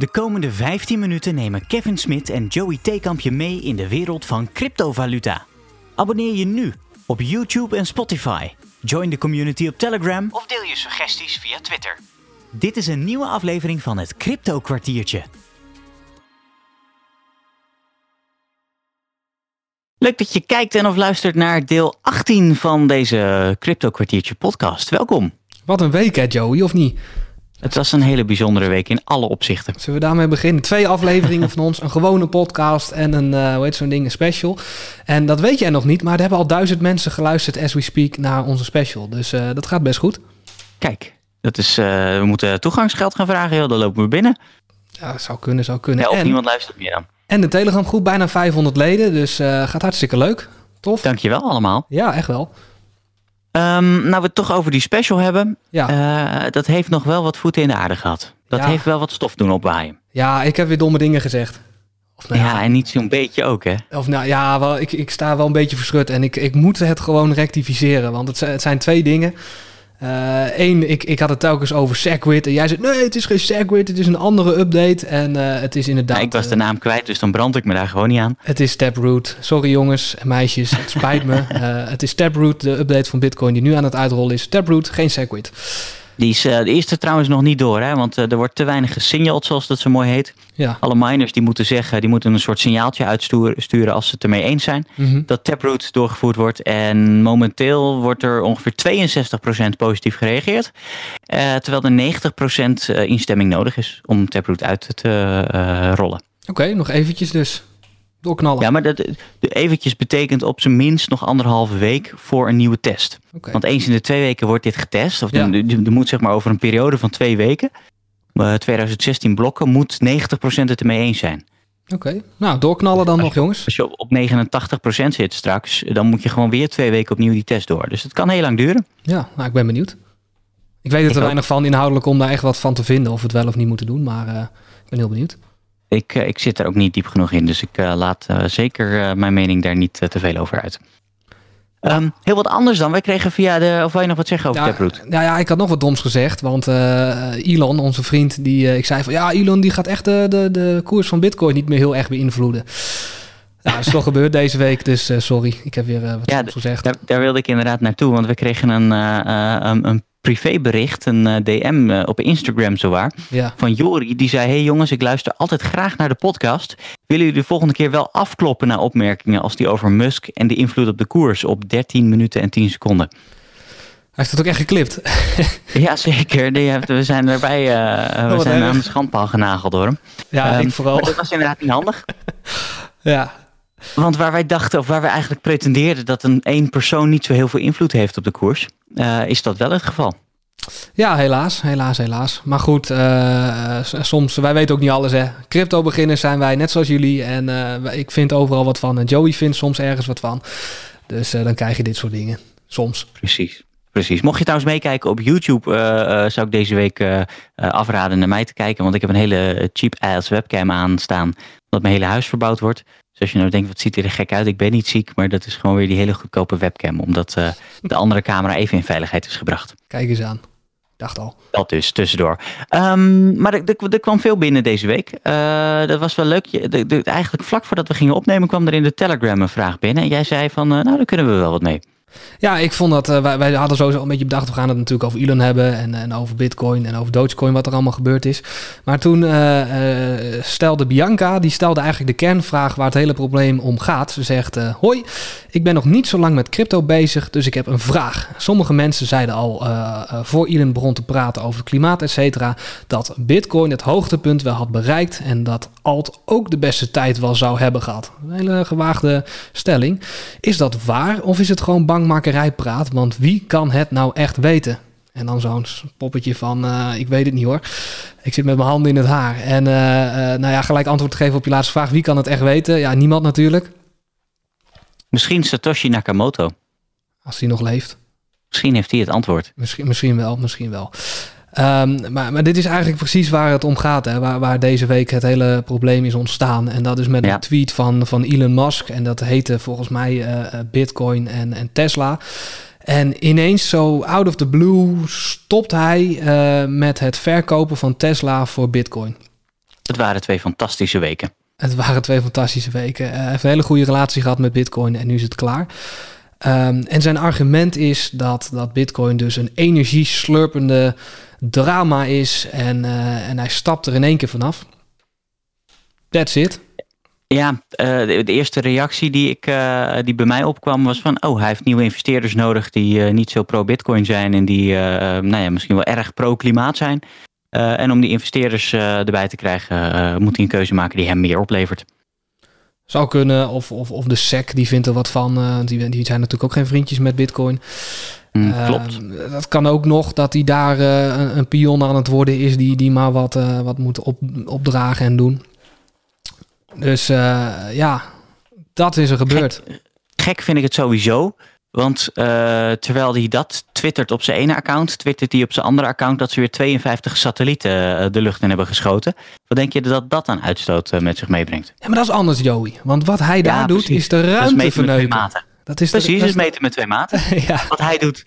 De komende 15 minuten nemen Kevin Smit en Joey Theekamp je mee in de wereld van cryptovaluta. Abonneer je nu op YouTube en Spotify. Join de community op Telegram of deel je suggesties via Twitter. Dit is een nieuwe aflevering van het Crypto Kwartiertje. Leuk dat je kijkt en of luistert naar deel 18 van deze Crypto Kwartiertje podcast. Welkom. Wat een week hè Joey, of niet? Het was een hele bijzondere week in alle opzichten. Zullen we daarmee beginnen? Twee afleveringen van ons, een gewone podcast en een, uh, hoe heet zo'n ding, een special. En dat weet jij nog niet, maar er hebben al duizend mensen geluisterd as we speak naar onze special. Dus uh, dat gaat best goed. Kijk, dat is, uh, we moeten toegangsgeld gaan vragen, joh. dan lopen we binnen. Ja, zou kunnen, zou kunnen. Ja, of en, niemand luistert meer dan. En de Telegram groep, bijna 500 leden, dus gaat hartstikke leuk. Tof. Dankjewel allemaal. Ja, echt wel. Um, nou, we het toch over die special hebben. Ja. Uh, dat heeft nog wel wat voeten in de aarde gehad. Dat ja. heeft wel wat stof doen opwaaien. Ja, ik heb weer domme dingen gezegd. Of, nou, ja, en niet zo'n beetje ook, hè? Of nou ja, wel, ik, ik sta wel een beetje verschut en ik, ik moet het gewoon rectificeren. Want het, het zijn twee dingen. Eén, uh, ik, ik had het telkens over Segwit. En jij zei, nee, het is geen Segwit, het is een andere update. En uh, het is inderdaad... Ja, ik was de naam kwijt, dus dan brand ik me daar gewoon niet aan. Het is Taproot. Sorry jongens en meisjes, het spijt me. Uh, het is Taproot, de update van Bitcoin die nu aan het uitrollen is. Taproot, geen Segwit. Die is uh, de eerste trouwens nog niet door, hè? want uh, er wordt te weinig gesignald, zoals dat zo mooi heet. Ja. Alle miners die moeten zeggen, die moeten een soort signaaltje uitsturen als ze het ermee eens zijn. Mm -hmm. Dat Taproot doorgevoerd wordt. En momenteel wordt er ongeveer 62% positief gereageerd. Uh, terwijl er 90% instemming nodig is om Taproot uit te rollen. Oké, okay, nog eventjes dus. Doorknallen. Ja, maar dat eventjes betekent op zijn minst nog anderhalve week voor een nieuwe test. Okay. Want eens in de twee weken wordt dit getest. Of ja. er moet zeg maar over een periode van twee weken, uh, 2016 blokken, moet 90% het ermee eens zijn. Oké, okay. nou doorknallen dan nog jongens. Als je op, op 89% zit straks, dan moet je gewoon weer twee weken opnieuw die test door. Dus het kan heel lang duren. Ja, nou ik ben benieuwd. Ik weet er te weinig van inhoudelijk om daar echt wat van te vinden of we het wel of niet moeten doen, maar uh, ik ben heel benieuwd. Ik, ik zit er ook niet diep genoeg in, dus ik uh, laat uh, zeker mijn mening daar niet te veel over uit. Um, heel wat anders dan. Wij kregen via de. Of wil je nog wat zeggen over ja, Taproot? Nou ja, ik had nog wat doms gezegd. Want Elon, onze vriend, die, ik zei van ja, Elon die gaat echt de, de, de koers van Bitcoin niet meer heel erg beïnvloeden. Ja, dat is toch gebeurd deze week, dus sorry. Ik heb weer wat ja, gezegd. Daar, daar, wilde ik inderdaad naartoe, want we kregen een, een, een privébericht, een uh, DM uh, op Instagram zowaar, ja. van Jori. Die zei, hey jongens, ik luister altijd graag naar de podcast. Willen jullie de volgende keer wel afkloppen naar opmerkingen als die over Musk en de invloed op de koers op 13 minuten en 10 seconden? Hij heeft het ook echt geklipt. ja, zeker. Die heeft, we zijn erbij, uh, we oh, zijn aan de schandpaal genageld door hem. Ja, um, ik vooral. Dat was inderdaad niet handig. ja, want waar wij dachten, of waar wij eigenlijk pretendeerden dat een één persoon niet zo heel veel invloed heeft op de koers, uh, is dat wel het geval. Ja, helaas, helaas, helaas. Maar goed, uh, soms, wij weten ook niet alles hè. Crypto-beginners zijn wij, net zoals jullie. En uh, ik vind overal wat van. En Joey vindt soms ergens wat van. Dus dan krijg je dit soort dingen. Soms. Precies. Precies. Mocht je trouwens meekijken op YouTube, uh, zou ik deze week uh, afraden naar mij te kijken. Want ik heb een hele cheap ass webcam aanstaan. Dat mijn hele huis verbouwd wordt. Dus als je nou denkt, wat ziet er gek uit? Ik ben niet ziek, maar dat is gewoon weer die hele goedkope webcam. Omdat uh, de andere camera even in veiligheid is gebracht. Kijk eens aan. Dacht al. Dat dus, tussendoor. Um, maar er, er, er, kwam veel binnen deze week. Uh, dat was wel leuk. Je, de, de, eigenlijk vlak voordat we gingen opnemen kwam er in de Telegram een vraag binnen. En jij zei van, uh, nou daar kunnen we wel wat mee. Ja, ik vond dat, uh, wij, wij, hadden sowieso een beetje bedacht, we gaan het natuurlijk over Elon hebben en, en over Bitcoin en over Dogecoin, wat er allemaal gebeurd is. Maar toen uh, uh, stelde Bianca, die stelde eigenlijk de kernvraag waar het hele probleem om gaat. Ze zegt, hoi, ik ben nog niet zo lang met crypto bezig, dus ik heb een vraag. Sommige mensen zeiden al, voor Elon begon te praten over klimaat, et cetera, dat Bitcoin het hoogtepunt wel had bereikt en dat alt ook de beste tijd wel zou hebben gehad. Een hele gewaagde stelling. Is dat waar of is het gewoon bangmakerij praat? Want wie kan het nou echt weten? En dan zo'n poppetje van, uh, ik weet het niet hoor. Ik zit met mijn handen in het haar. En uh, uh, nou ja, gelijk antwoord geven op je laatste vraag. Wie kan het echt weten? Ja, niemand natuurlijk. Misschien Satoshi Nakamoto. Als hij nog leeft. Misschien heeft hij het antwoord. Misschien, misschien wel, misschien wel. Um, maar, maar dit is eigenlijk precies waar het om gaat. Hè? Waar, waar deze week het hele probleem is ontstaan. En dat is met ja. een tweet van, van Elon Musk. En dat heette volgens mij uh, Bitcoin en, en Tesla. En ineens zo out of the blue stopt hij uh, met het verkopen van Tesla voor Bitcoin. Het waren twee fantastische weken. Het waren twee fantastische weken. Hij heeft een hele goede relatie gehad met Bitcoin en nu is het klaar. Ehm, en zijn argument is dat, dat Bitcoin dus een energieslurpende drama is en, uh, en hij stapt er in één keer vanaf. That's it. Ja, uh, de, eerste reactie die, ik, uh, die bij mij opkwam was van... oh, hij heeft nieuwe investeerders nodig die niet zo pro-bitcoin zijn... en die nou ja, misschien wel erg pro-klimaat zijn. en om die investeerders erbij te krijgen moet hij een keuze maken die hem meer oplevert. Zou kunnen, of, of, of de SEC die vindt er wat van. die, die zijn natuurlijk ook geen vriendjes met bitcoin. Mm, klopt. dat kan ook nog dat hij daar een, een, pion aan het worden is... die, die maar wat, wat moet op, opdragen en doen. Dus uh, ja, dat is er gebeurd. Gek, vind ik het sowieso. Want uh, terwijl hij dat twittert op zijn ene account, twittert hij op zijn andere account dat ze weer 52 satellieten uh, de lucht in hebben geschoten. Wat denk je dat dat aan uitstoot met zich meebrengt? Ja, maar dat is anders, Joey. Want wat hij daar doet, is de ruimte verneuken. Dat is Precies, is meten met twee maten. ja. Wat hij doet.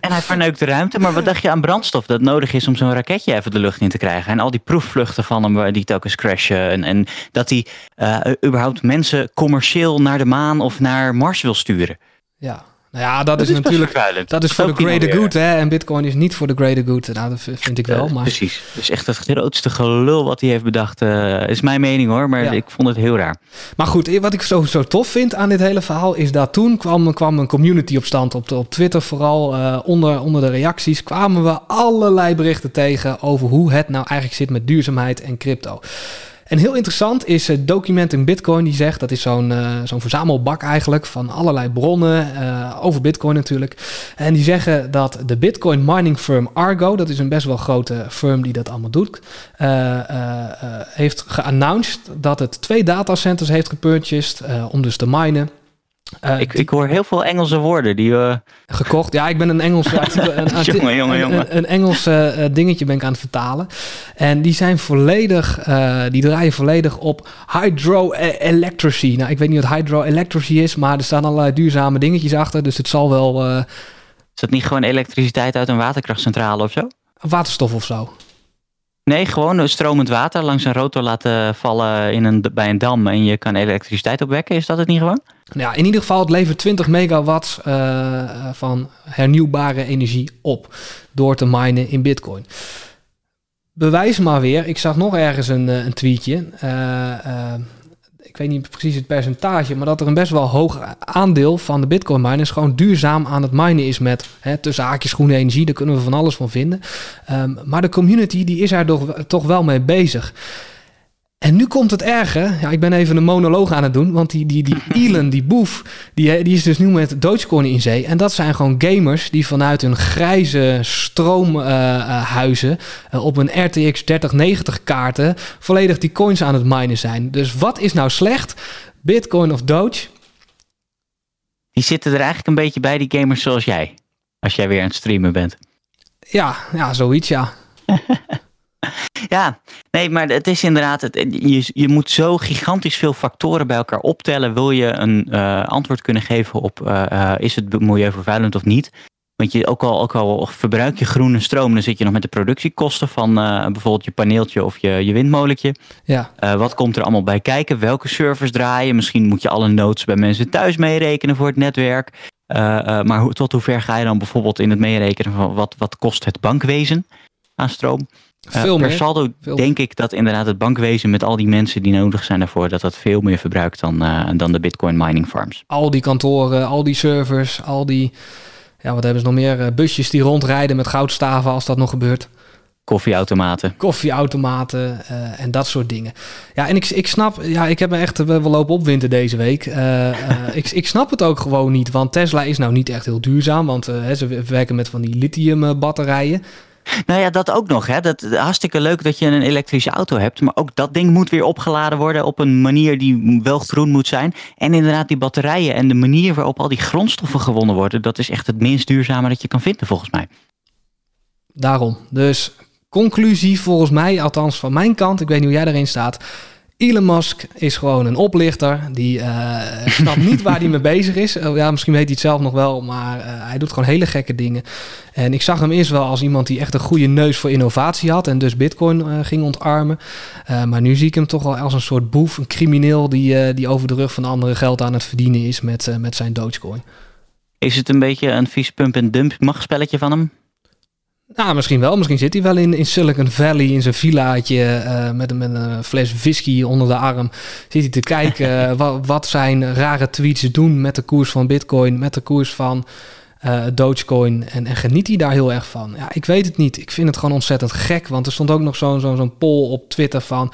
en hij verneukt de ruimte. Maar wat dacht je aan brandstof dat nodig is om zo'n raketje even de lucht in te krijgen? En al die proefvluchten van hem die telkens crashen. En, en dat hij uh, überhaupt mensen commercieel naar de maan of naar Mars wil sturen. Ja, nou ja, dat, is, natuurlijk. Dat is voor de greater good, hè? En Bitcoin is niet voor de greater good. Nou, dat vind ik wel. Maar... precies. Dus echt het grootste gelul wat hij heeft bedacht. Uh, is mijn mening hoor, maar ik vond het heel raar. Maar goed, wat ik zo, zo tof vind aan dit hele verhaal is dat toen kwam, kwam een community op stand op, op Twitter, vooral uh, onder, onder de reacties, kwamen we allerlei berichten tegen over hoe het nou eigenlijk zit met duurzaamheid en crypto. En heel interessant is uh, Documenting Bitcoin, die zegt, dat is zo'n uh, zo'n verzamelbak eigenlijk van allerlei bronnen uh, over Bitcoin natuurlijk. En die zeggen dat de Bitcoin mining firm Argo, dat is een best wel grote firm die dat allemaal doet, heeft geannounced dat het twee datacenters heeft gepurchased om dus te minen. Uh, ik, ik hoor heel veel Engelse woorden die we... Gekocht. Ja, ik ben een Engels, een, jongen, jongen, jongen. een, een Engels uh, dingetje ben ik aan het vertalen. En die zijn volledig, die draaien volledig op hydroelectricity. Nou, ik weet niet wat hydroelectricity is, maar er staan allerlei duurzame dingetjes achter. Dus het zal wel... Is dat niet gewoon elektriciteit uit een waterkrachtcentrale of zo? Waterstof of zo. Nee, gewoon stromend water langs een rotor laten vallen in een, bij een dam en je kan elektriciteit opwekken. Is dat het niet gewoon? Ja, in ieder geval, het levert 20 megawatt uh, van hernieuwbare energie op door te minen in Bitcoin. Bewijs maar weer. Ik zag nog ergens een, een tweetje. Uh, ik weet niet precies het percentage, maar dat er een best wel hoog aandeel van de Bitcoin miners gewoon duurzaam aan het minen is met hè, tussen haakjes groene energie. Daar kunnen we van alles van vinden. Um, maar de community die is er toch, toch wel mee bezig. En nu komt het erge. Ja, ik ben even een monoloog aan het doen. Want die, die, die Elon, die boef, die, die is dus nu met Dogecoin in zee. En dat zijn gewoon gamers die vanuit hun grijze stroomhuizen... Uh, uh, op een RTX 3090 kaarten... volledig die coins aan het minen zijn. Dus wat is nou slecht? Bitcoin of Doge? Die zitten er eigenlijk een beetje bij, die gamers zoals jij. Als jij weer aan het streamen bent. Ja, ja zoiets ja. Ja, nee, maar het is inderdaad, het, je, je moet zo gigantisch veel factoren bij elkaar optellen. Wil je een uh, antwoord kunnen geven op uh, uh, is het milieuvervuilend of niet? Want je, ook, al, ook al verbruik je groene stroom, dan zit je nog met de productiekosten van bijvoorbeeld je paneeltje of je, je windmolentje. Ja. wat komt er allemaal bij kijken? Welke servers draaien? Misschien moet je alle nodes bij mensen thuis meerekenen voor het netwerk. maar ho tot hoever ga je dan bijvoorbeeld in het meerekenen van wat, wat kost het bankwezen aan stroom? Veel per saldo denk ik dat inderdaad het bankwezen met al die mensen die nodig zijn daarvoor, dat dat veel meer verbruikt dan, uh, dan de bitcoin mining farms. Al die kantoren, al die servers, al die, ja wat hebben ze nog meer, uh, busjes die rondrijden met goudstaven als dat nog gebeurt. Koffieautomaten. Koffieautomaten uh, en dat soort dingen. Ja, en ik, ik snap, ja, ik heb me echt wel lopen opwinten deze week. Uh, uh, ik, ik snap het ook gewoon niet, want Tesla is nou niet echt heel duurzaam, want ze werken met van die lithium batterijen. Nou ja, dat ook nog. Hè. Dat, hartstikke leuk dat je een elektrische auto hebt. Maar ook dat ding moet weer opgeladen worden op een manier die wel groen moet zijn. En inderdaad, die batterijen en de manier waarop al die grondstoffen gewonnen worden. Dat is echt het minst duurzame dat je kan vinden, volgens mij. Daarom. Dus conclusie volgens mij, althans van mijn kant. Ik weet niet hoe jij erin staat. Elon Musk is gewoon een oplichter. Die uh, snapt niet waar hij mee bezig is. Oh, ja, misschien weet hij het zelf nog wel, maar uh, hij doet gewoon hele gekke dingen. En ik zag hem eerst wel als iemand die echt een goede neus voor innovatie had en dus Bitcoin uh, ging ontarmen. maar nu zie ik hem toch wel als een soort boef, een crimineel die, die over de rug van anderen geld aan het verdienen is met, met zijn Dogecoin. Is het een beetje een vies pump-en-dump machtspelletje van hem? Nou, misschien wel. Misschien zit hij wel in, in Silicon Valley in zijn villaatje uh, met, met een fles whisky onder de arm. Zit hij te kijken uh, wat, wat, zijn rare tweets doen met de koers van Bitcoin, met de koers van uh, Dogecoin. En, en geniet hij daar heel erg van? Ja, ik weet het niet. Ik vind het gewoon ontzettend gek. Want er stond ook nog zo'n zo'n zo'n poll op Twitter van...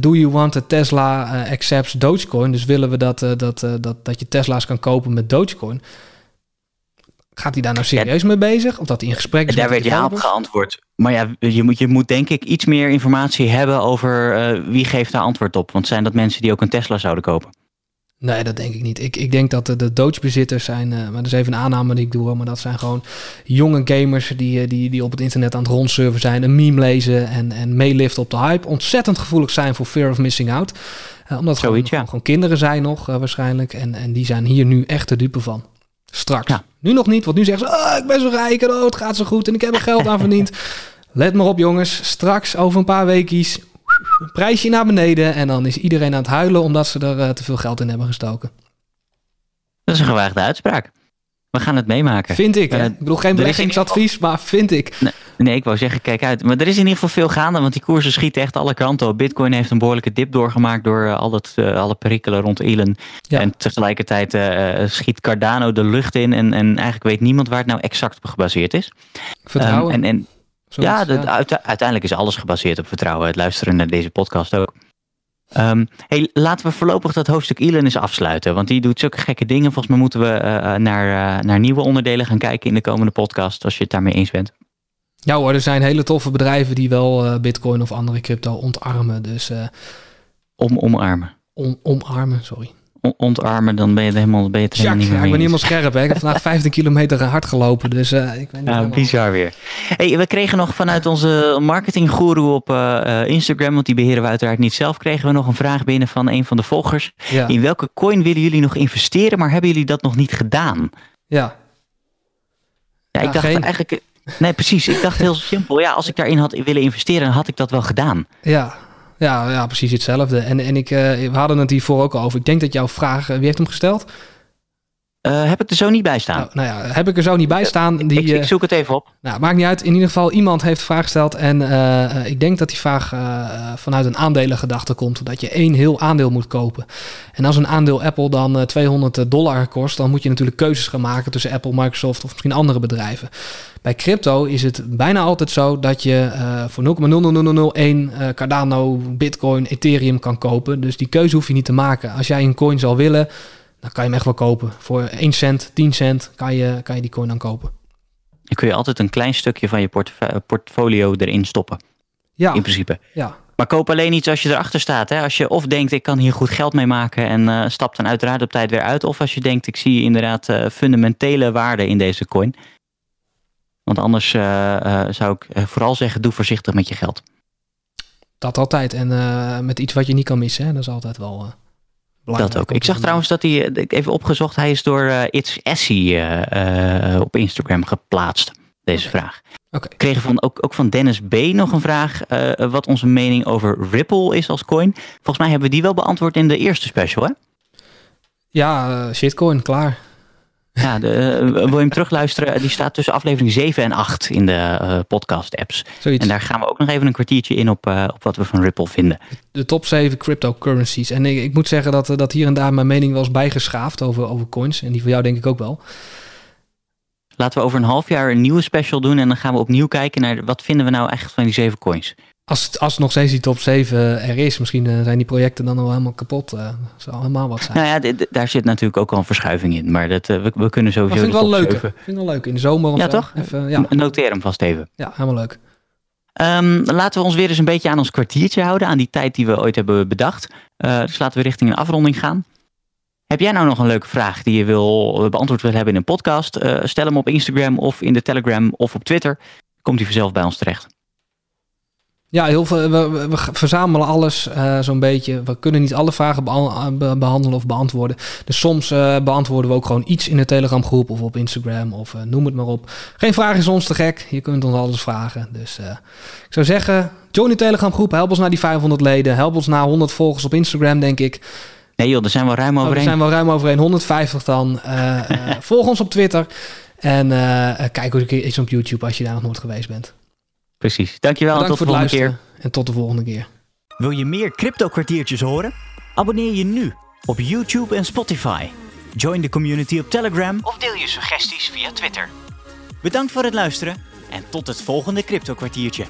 do you want a Tesla accepts Dogecoin? Dus willen we dat, dat, dat, dat je Tesla's kan kopen met Dogecoin? Gaat hij daar nou serieus mee bezig? Of dat hij in gesprek is? Daar werd ja op geantwoord. Maar ja, je moet, je moet denk ik iets meer informatie hebben over uh, wie geeft daar antwoord op. Want zijn dat mensen die ook een Tesla zouden kopen? Nee, dat denk ik niet. Ik, ik denk dat de, de Doge-bezitters zijn, uh, maar dat is even een aanname die ik doe, maar dat zijn gewoon jonge gamers die, eh, die, die op het internet aan het rondsurfen zijn, een meme lezen en, en meeliften op de hype. Ontzettend gevoelig zijn voor fear of missing out. Uh, omdat gewoon, gewoon, kinderen zijn nog waarschijnlijk en, en die zijn hier nu echt de dupe van. Straks. Ja. Nu nog niet, want nu zeggen ze: oh, ik ben zo rijk en oh, het gaat zo goed en ik heb er geld aan verdiend. Let maar op, jongens. Straks, over een paar weekjes, prijsje naar beneden. En dan is iedereen aan het huilen omdat ze er uh, te veel geld in hebben gestoken. Dat is een gewaagde uitspraak. We gaan het meemaken. Vind ik. Uh, ik bedoel, geen beleggingsadvies, maar vind ik. Nee, nee, ik wou zeggen, kijk uit. Maar er is in ieder geval veel gaande, want die koersen schieten echt alle kanten op. Bitcoin heeft een behoorlijke dip doorgemaakt door uh, al dat, uh, alle perikelen rond Elon. Ja. En tegelijkertijd schiet Cardano de lucht in en, en eigenlijk weet niemand waar het nou exact op gebaseerd is. Vertrouwen. Um, en, en ja, ja. uiteindelijk is alles gebaseerd op vertrouwen. Het luisteren naar deze podcast ook. Um, hey, laten we voorlopig dat hoofdstuk Elon eens afsluiten. Want die doet zulke gekke dingen. Volgens mij moeten we uh, naar, uh, naar nieuwe onderdelen gaan kijken in de komende podcast. Als je het daarmee eens bent. Ja hoor, er zijn hele toffe bedrijven die wel uh, bitcoin of andere crypto ontarmen. Dus, Om, omarmen. Om, omarmen, sorry ontarmen, dan ben je helemaal, helemaal niet meer ja, ik ben helemaal scherp. Hè? Ik heb vandaag 15 kilometer hard gelopen, dus uh, ik ben niet ja, bizar weer. Hey, we kregen nog vanuit onze marketinggoeroe op uh, Instagram, want die beheren we uiteraard niet zelf, kregen we nog een vraag binnen van een van de volgers. Ja. In welke coin willen jullie nog investeren, maar hebben jullie dat nog niet gedaan? Ja. Ja, ik dacht eigenlijk... Nee, precies. Ik dacht heel simpel. Ja, als ik daarin had willen investeren, dan had ik dat wel gedaan. Ja, ja, ja, precies hetzelfde. En, en ik, uh, we hadden het hiervoor ook over. Ik denk dat jouw vraag, uh, wie heeft hem gesteld? Uh, heb ik er zo niet bij staan? Nou, nou, ja, heb ik er zo niet bij staan. Die, ik, ik, zoek het even op. Nou, maakt niet uit. In ieder geval, iemand heeft de vraag gesteld. En ik denk dat die vraag vanuit een aandelengedachte komt. Dat je één heel aandeel moet kopen. En als een aandeel Apple dan 200 dollar kost, dan moet je natuurlijk keuzes gaan maken tussen Apple, Microsoft of misschien andere bedrijven. Bij crypto is het bijna altijd zo dat je voor 0,00001 uh, Cardano, Bitcoin, Ethereum kan kopen. Dus die keuze hoef je niet te maken. Als jij een coin zal willen, dan kan je hem echt wel kopen. Voor 1 cent, 10 cent kan je, kan je die coin dan kopen. Dan kun je altijd een klein stukje van je portfolio erin stoppen. Ja. In principe. Ja. Maar koop alleen iets als je erachter staat. Hè? Als je of denkt, ik kan hier goed geld mee maken en uh, stap dan uiteraard op tijd weer uit. Of als je denkt, ik zie inderdaad uh, fundamentele waarde in deze coin. Want anders uh, zou ik vooral zeggen, doe voorzichtig met je geld. Dat altijd. En met iets wat je niet kan missen. Hè? Dat is altijd wel. Dat ook. Ik zag trouwens dat hij, ik even opgezocht, hij is door It's Essie op Instagram geplaatst. Deze okay. vraag. Okay. We kregen van, ook, ook van Dennis B. nog een vraag. wat onze mening over Ripple is als coin. Volgens mij hebben we die wel beantwoord in de eerste special, hè? Ja, shitcoin, klaar. Ja, de, uh, wil je hem terugluisteren? Die staat tussen aflevering 7 en 8 in de uh, podcast-apps. En daar gaan we ook nog even een kwartiertje in op, uh, op wat we van Ripple vinden. De top 7 cryptocurrencies. En ik, ik, moet zeggen dat, dat hier en daar mijn mening wel eens bijgeschaafd over, over coins. En die van jou denk ik ook wel. Laten we over een half jaar een nieuwe special doen. En dan gaan we opnieuw kijken naar wat vinden we nou echt van die zeven coins. Als het, als nog steeds die top 7 er is, misschien uh, zijn die projecten dan al helemaal kapot. Uh, zal helemaal wat zijn. Nou ja, daar zit natuurlijk ook al een verschuiving in. Maar dat, uh, we, we, kunnen sowieso. Dat vind ik wel leuk. Vind ik wel leuk. In de zomer. Of ja, toch? Even, ja. Noteer hem vast even. Ja, helemaal leuk. Um, laten we ons weer eens een beetje aan ons kwartiertje houden. Aan die tijd die we ooit hebben bedacht. dus laten we richting een afronding gaan. Heb jij nou nog een leuke vraag die je wil beantwoord wil hebben in een podcast? stel hem op Instagram of in de Telegram of op Twitter. Komt hij vanzelf bij ons terecht. Ja, heel veel. We, we verzamelen alles uh, zo'n beetje. We kunnen niet alle vragen behandelen of beantwoorden. Dus soms uh, beantwoorden we ook gewoon iets in de Telegram groep of op Instagram of uh, noem het maar op. Geen vraag is ons te gek. Je kunt ons alles vragen. Dus ik zou zeggen, join de Telegram groep. Help ons naar die 500 leden. Help ons naar 100 volgers op Instagram, denk ik. Nee joh, daar zijn we ruim overheen. Oh, er zijn we ruim overheen. 150 dan. volg ons op Twitter. En kijk ook eens op YouTube als je daar nog nooit geweest bent. Precies. Dankjewel en tot de volgende keer. En tot de volgende keer. Wil je meer crypto kwartiertjes horen? Abonneer je nu op YouTube en Spotify. Join de community op Telegram of deel je suggesties via Twitter. Bedankt voor het luisteren en tot het volgende crypto kwartiertje.